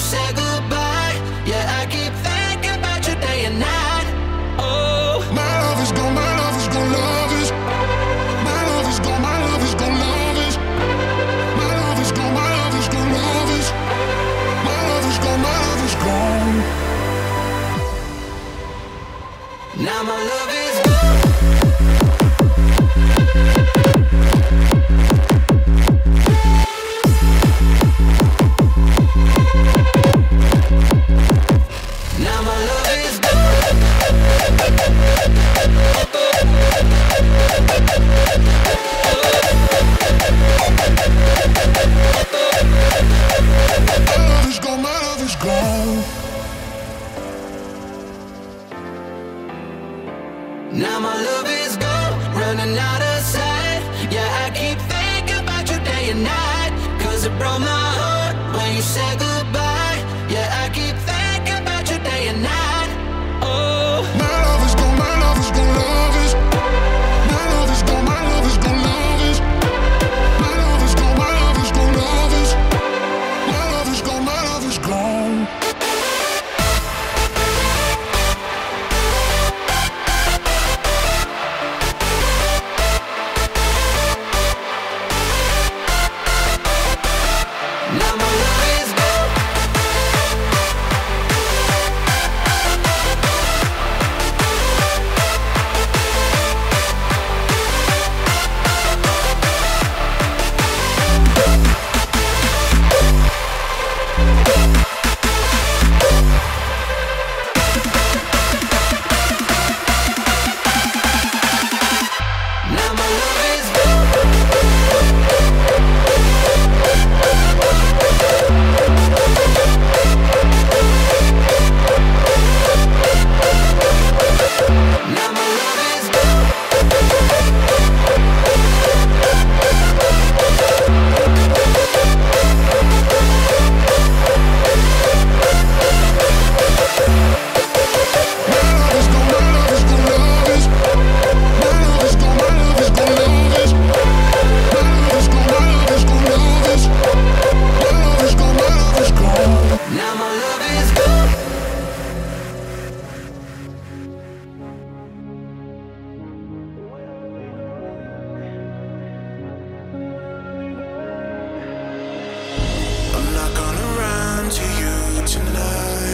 said to you tonight.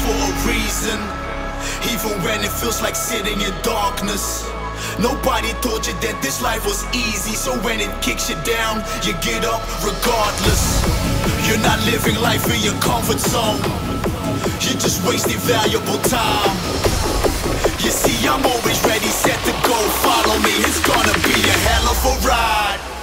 For a reason. Even when it feels like sitting in darkness. Nobody told you that this life was easy, so when it kicks you down, you get up regardless. You're not living life in your comfort zone. You're just wasting valuable time. You see, I'm always ready, set to go. Follow me, it's gonna be a hell of a ride.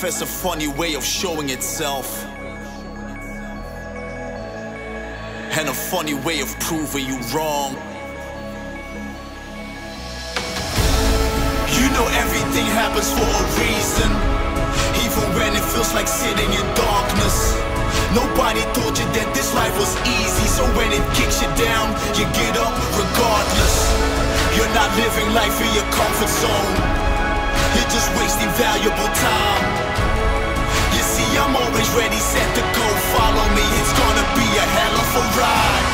Life a funny way of showing itself. And a funny way of proving you wrong. You know everything happens for a reason. Even when it feels like sitting in darkness. Nobody told you that this life was easy, so when it kicks you down, you get up regardless. You're not living life in your comfort zone. You're just wasting valuable time. I'm always ready, set to go. Follow me, it's gonna be a hell of a ride.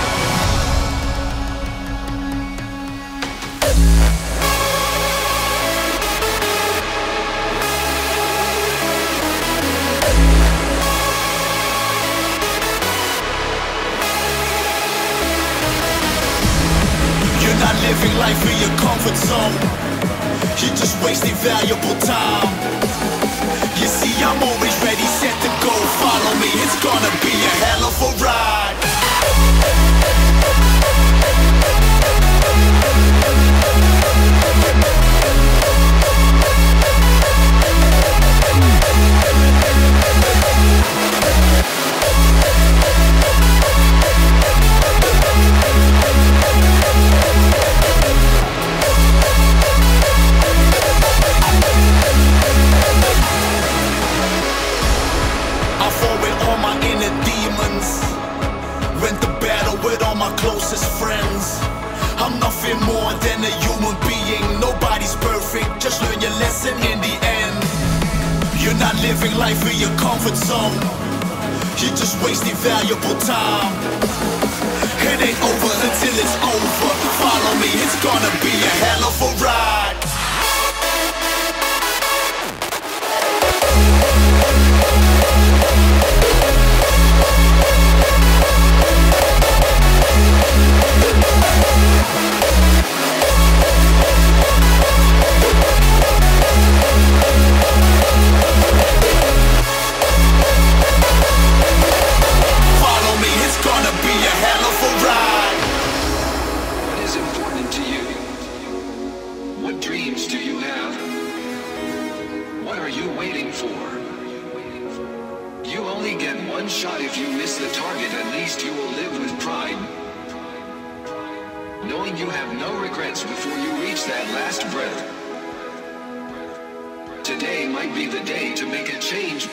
You're not living life in your comfort zone. You're just wasting valuable time. I'm always ready, set to go. Follow me, it's gonna be a hell of a ride. I'm more than a human being. Nobody's perfect, just learn your lesson in the end. You're not living life in your comfort zone. You're just wasting valuable time. It ain't over until it's over. Follow me, it's gonna be a hell of a ride. be the day to make a change.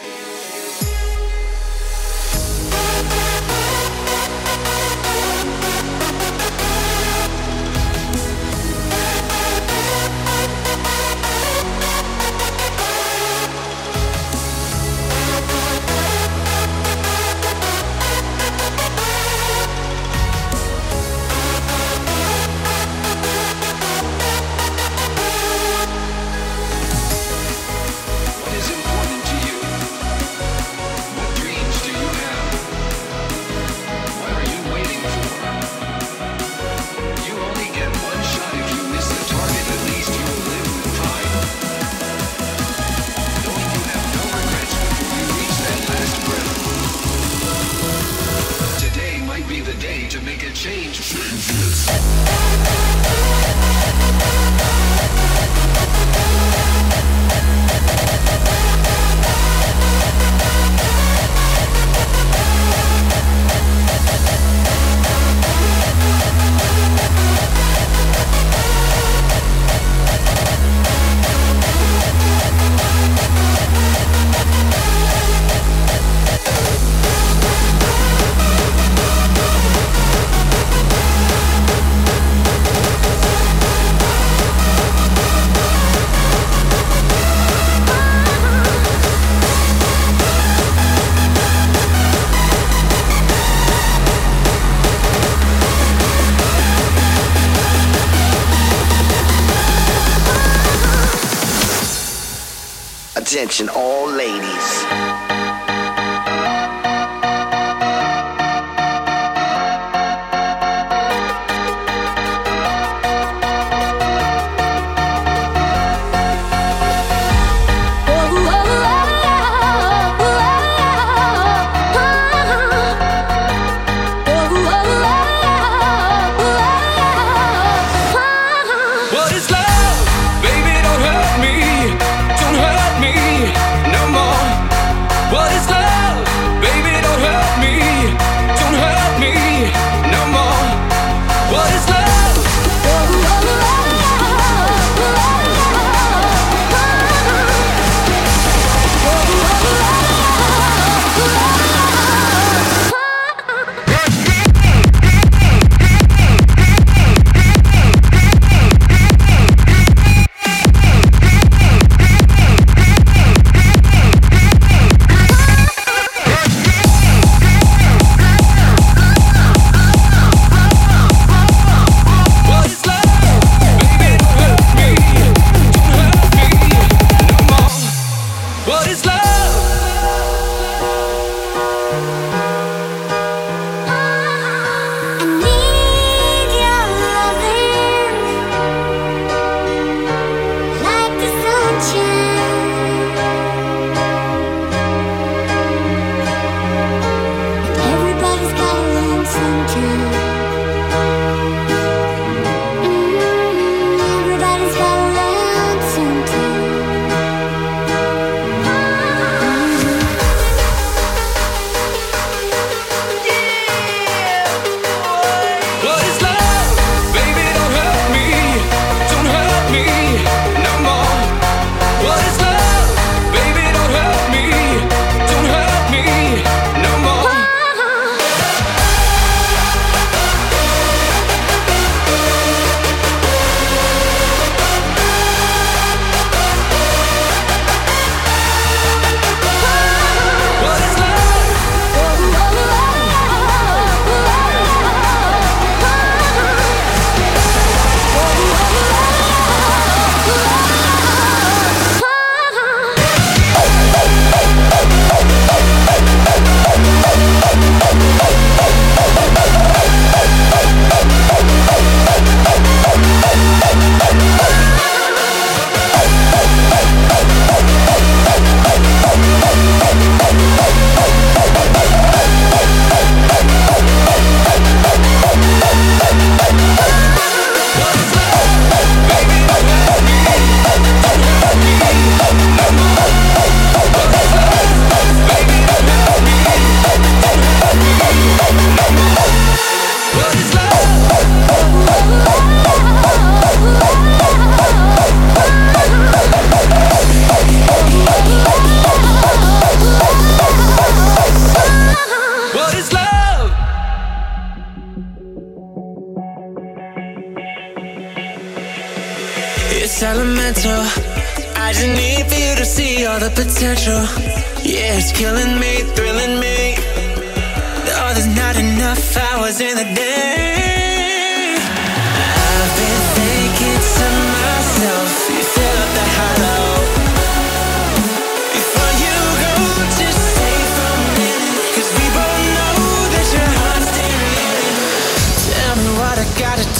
Attention, all ladies.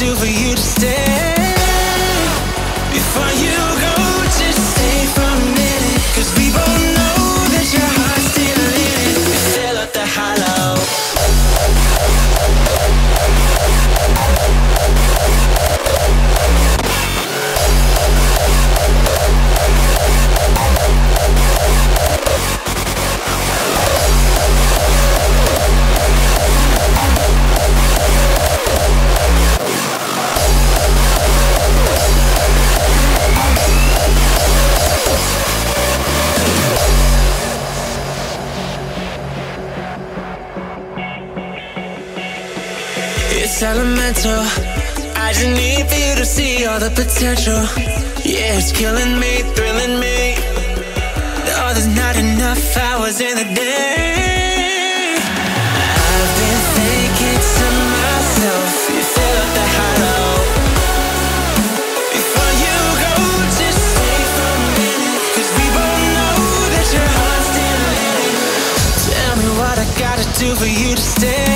do for you to stay? potential. Yeah, it's killing me, thrilling me. Oh, there's not enough hours in the day. I've been thinking to myself, you fill up hollow. Before you go, just stay for a we both know that your heart's still. Tell me what I gotta do for you to stay.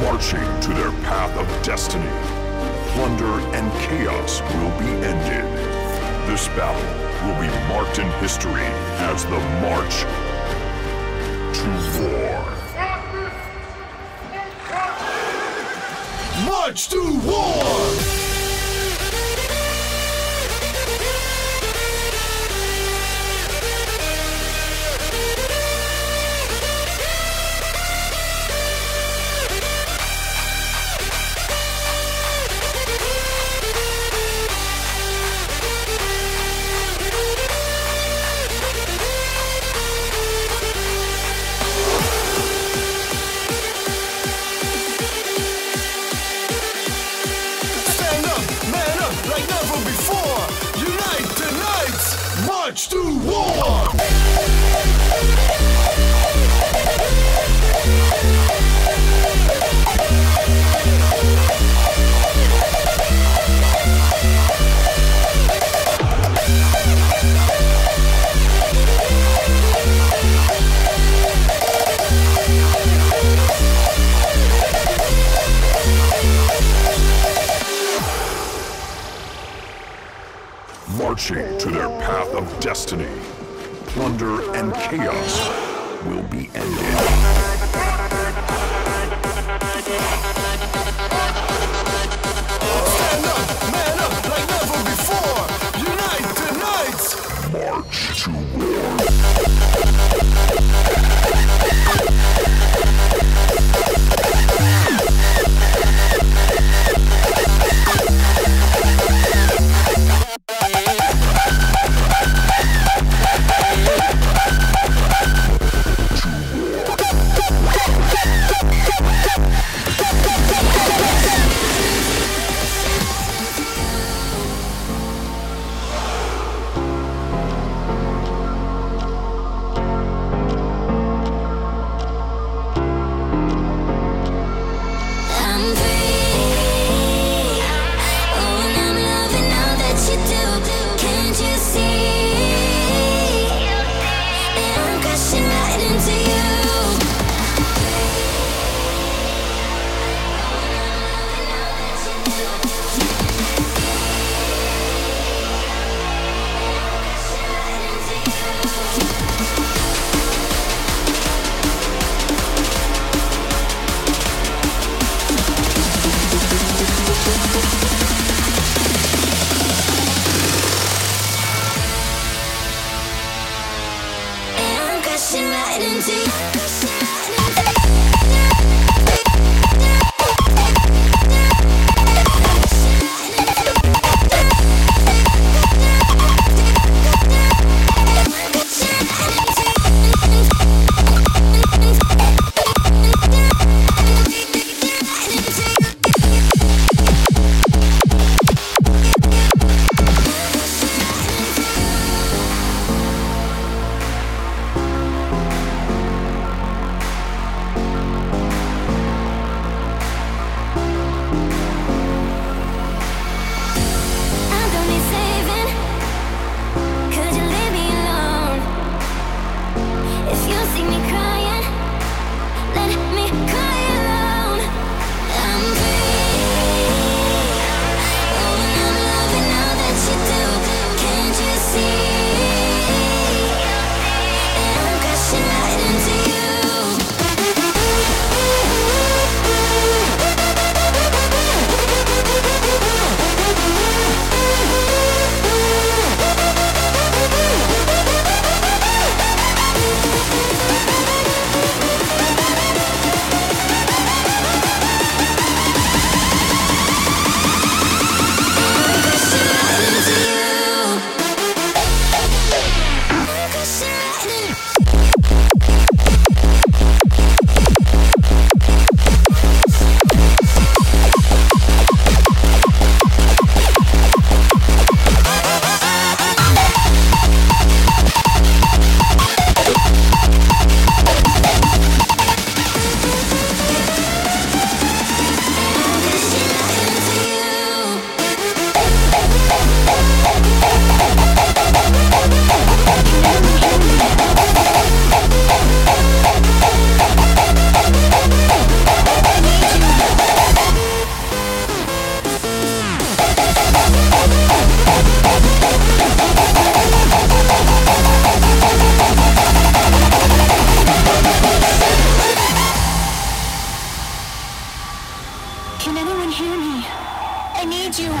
Marching to their path of destiny, plunder and chaos will be ended. This battle will be marked in history as the March to War. March to war! Marching to their path of destiny, plunder and chaos will be ended. Stand up, man up like never before. Unite tonight. March to war.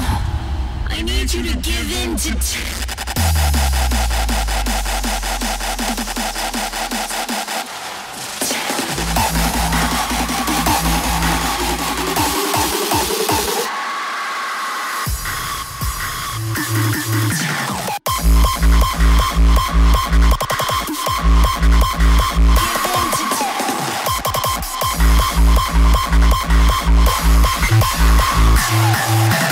I need you to give in to. T- Yeah.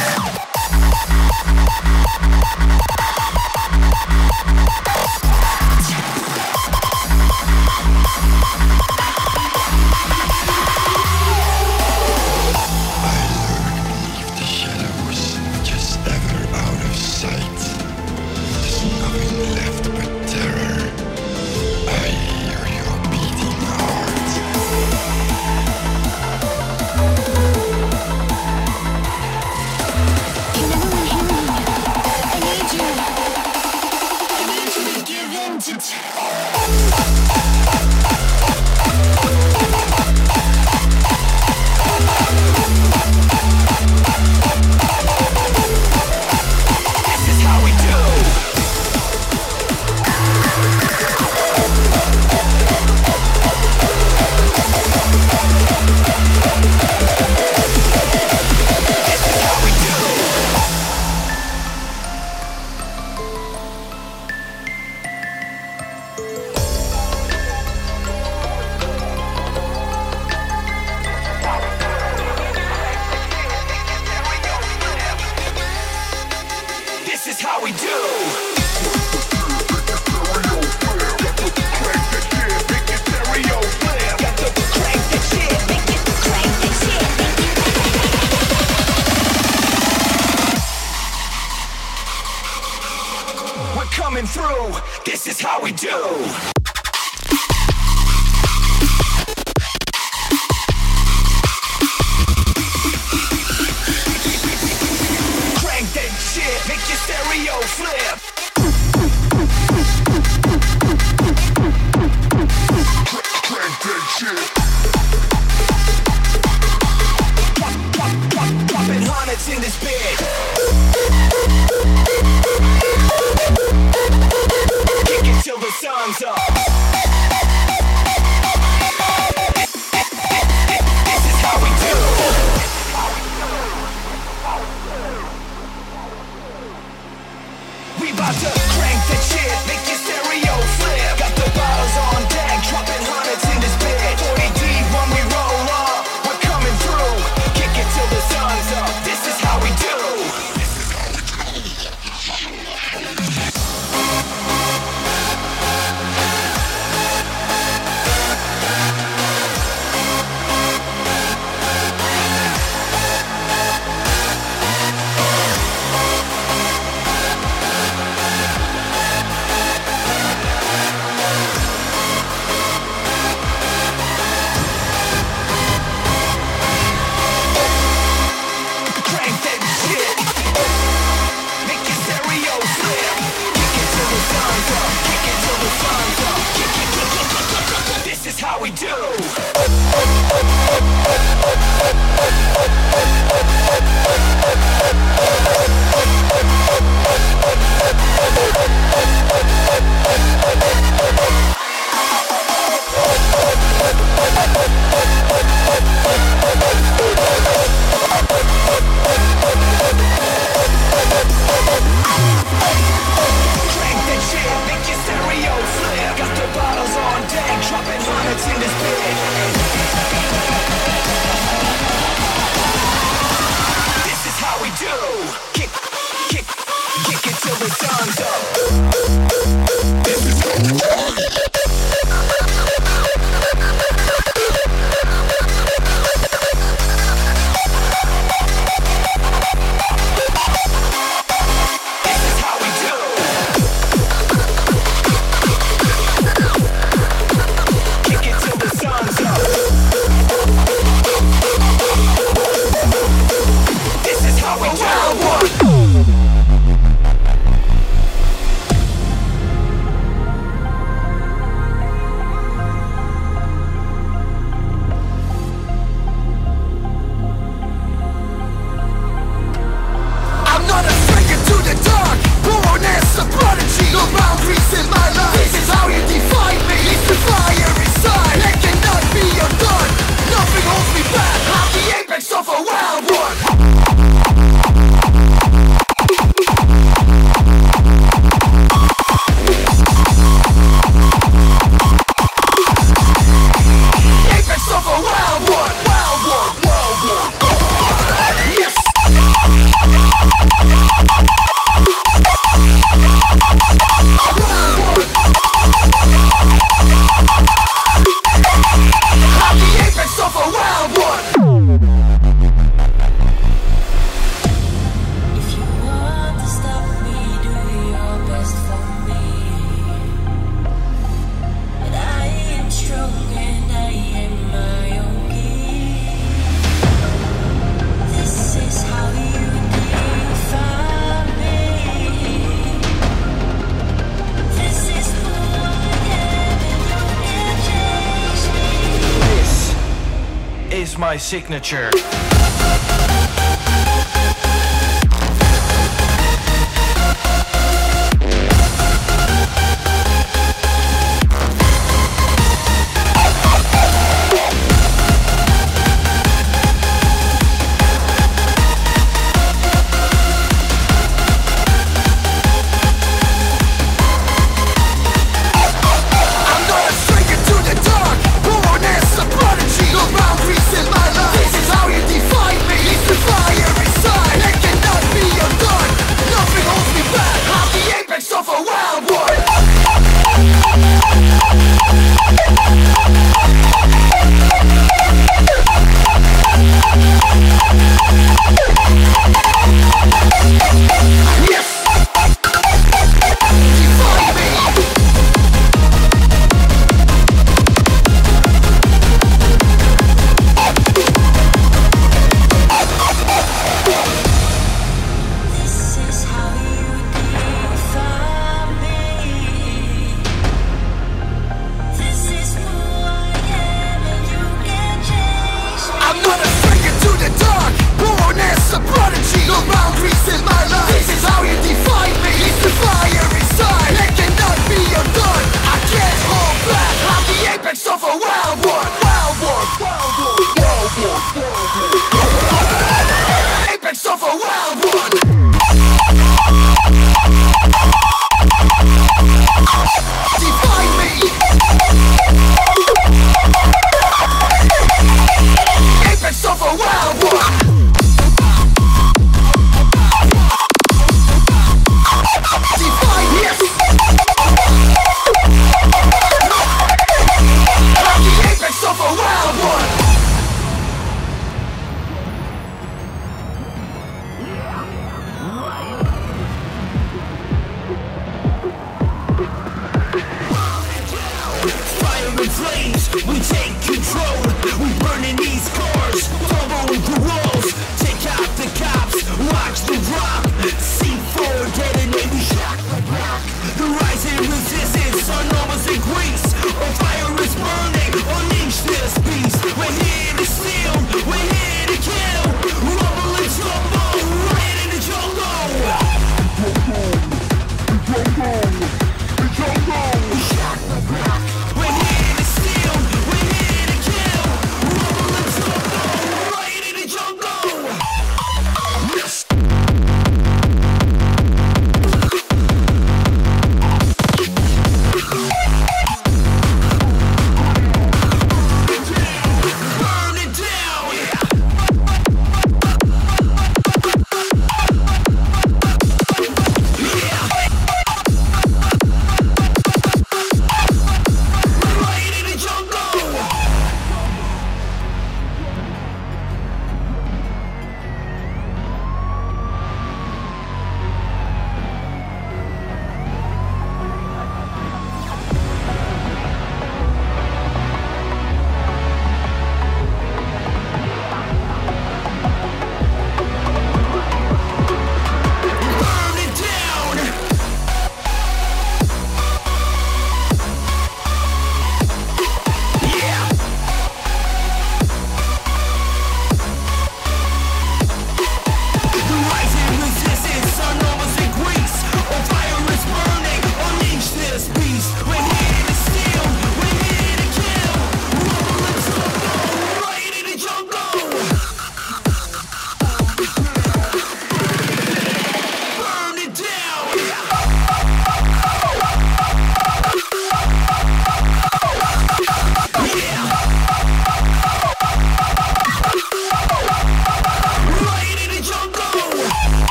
Signature.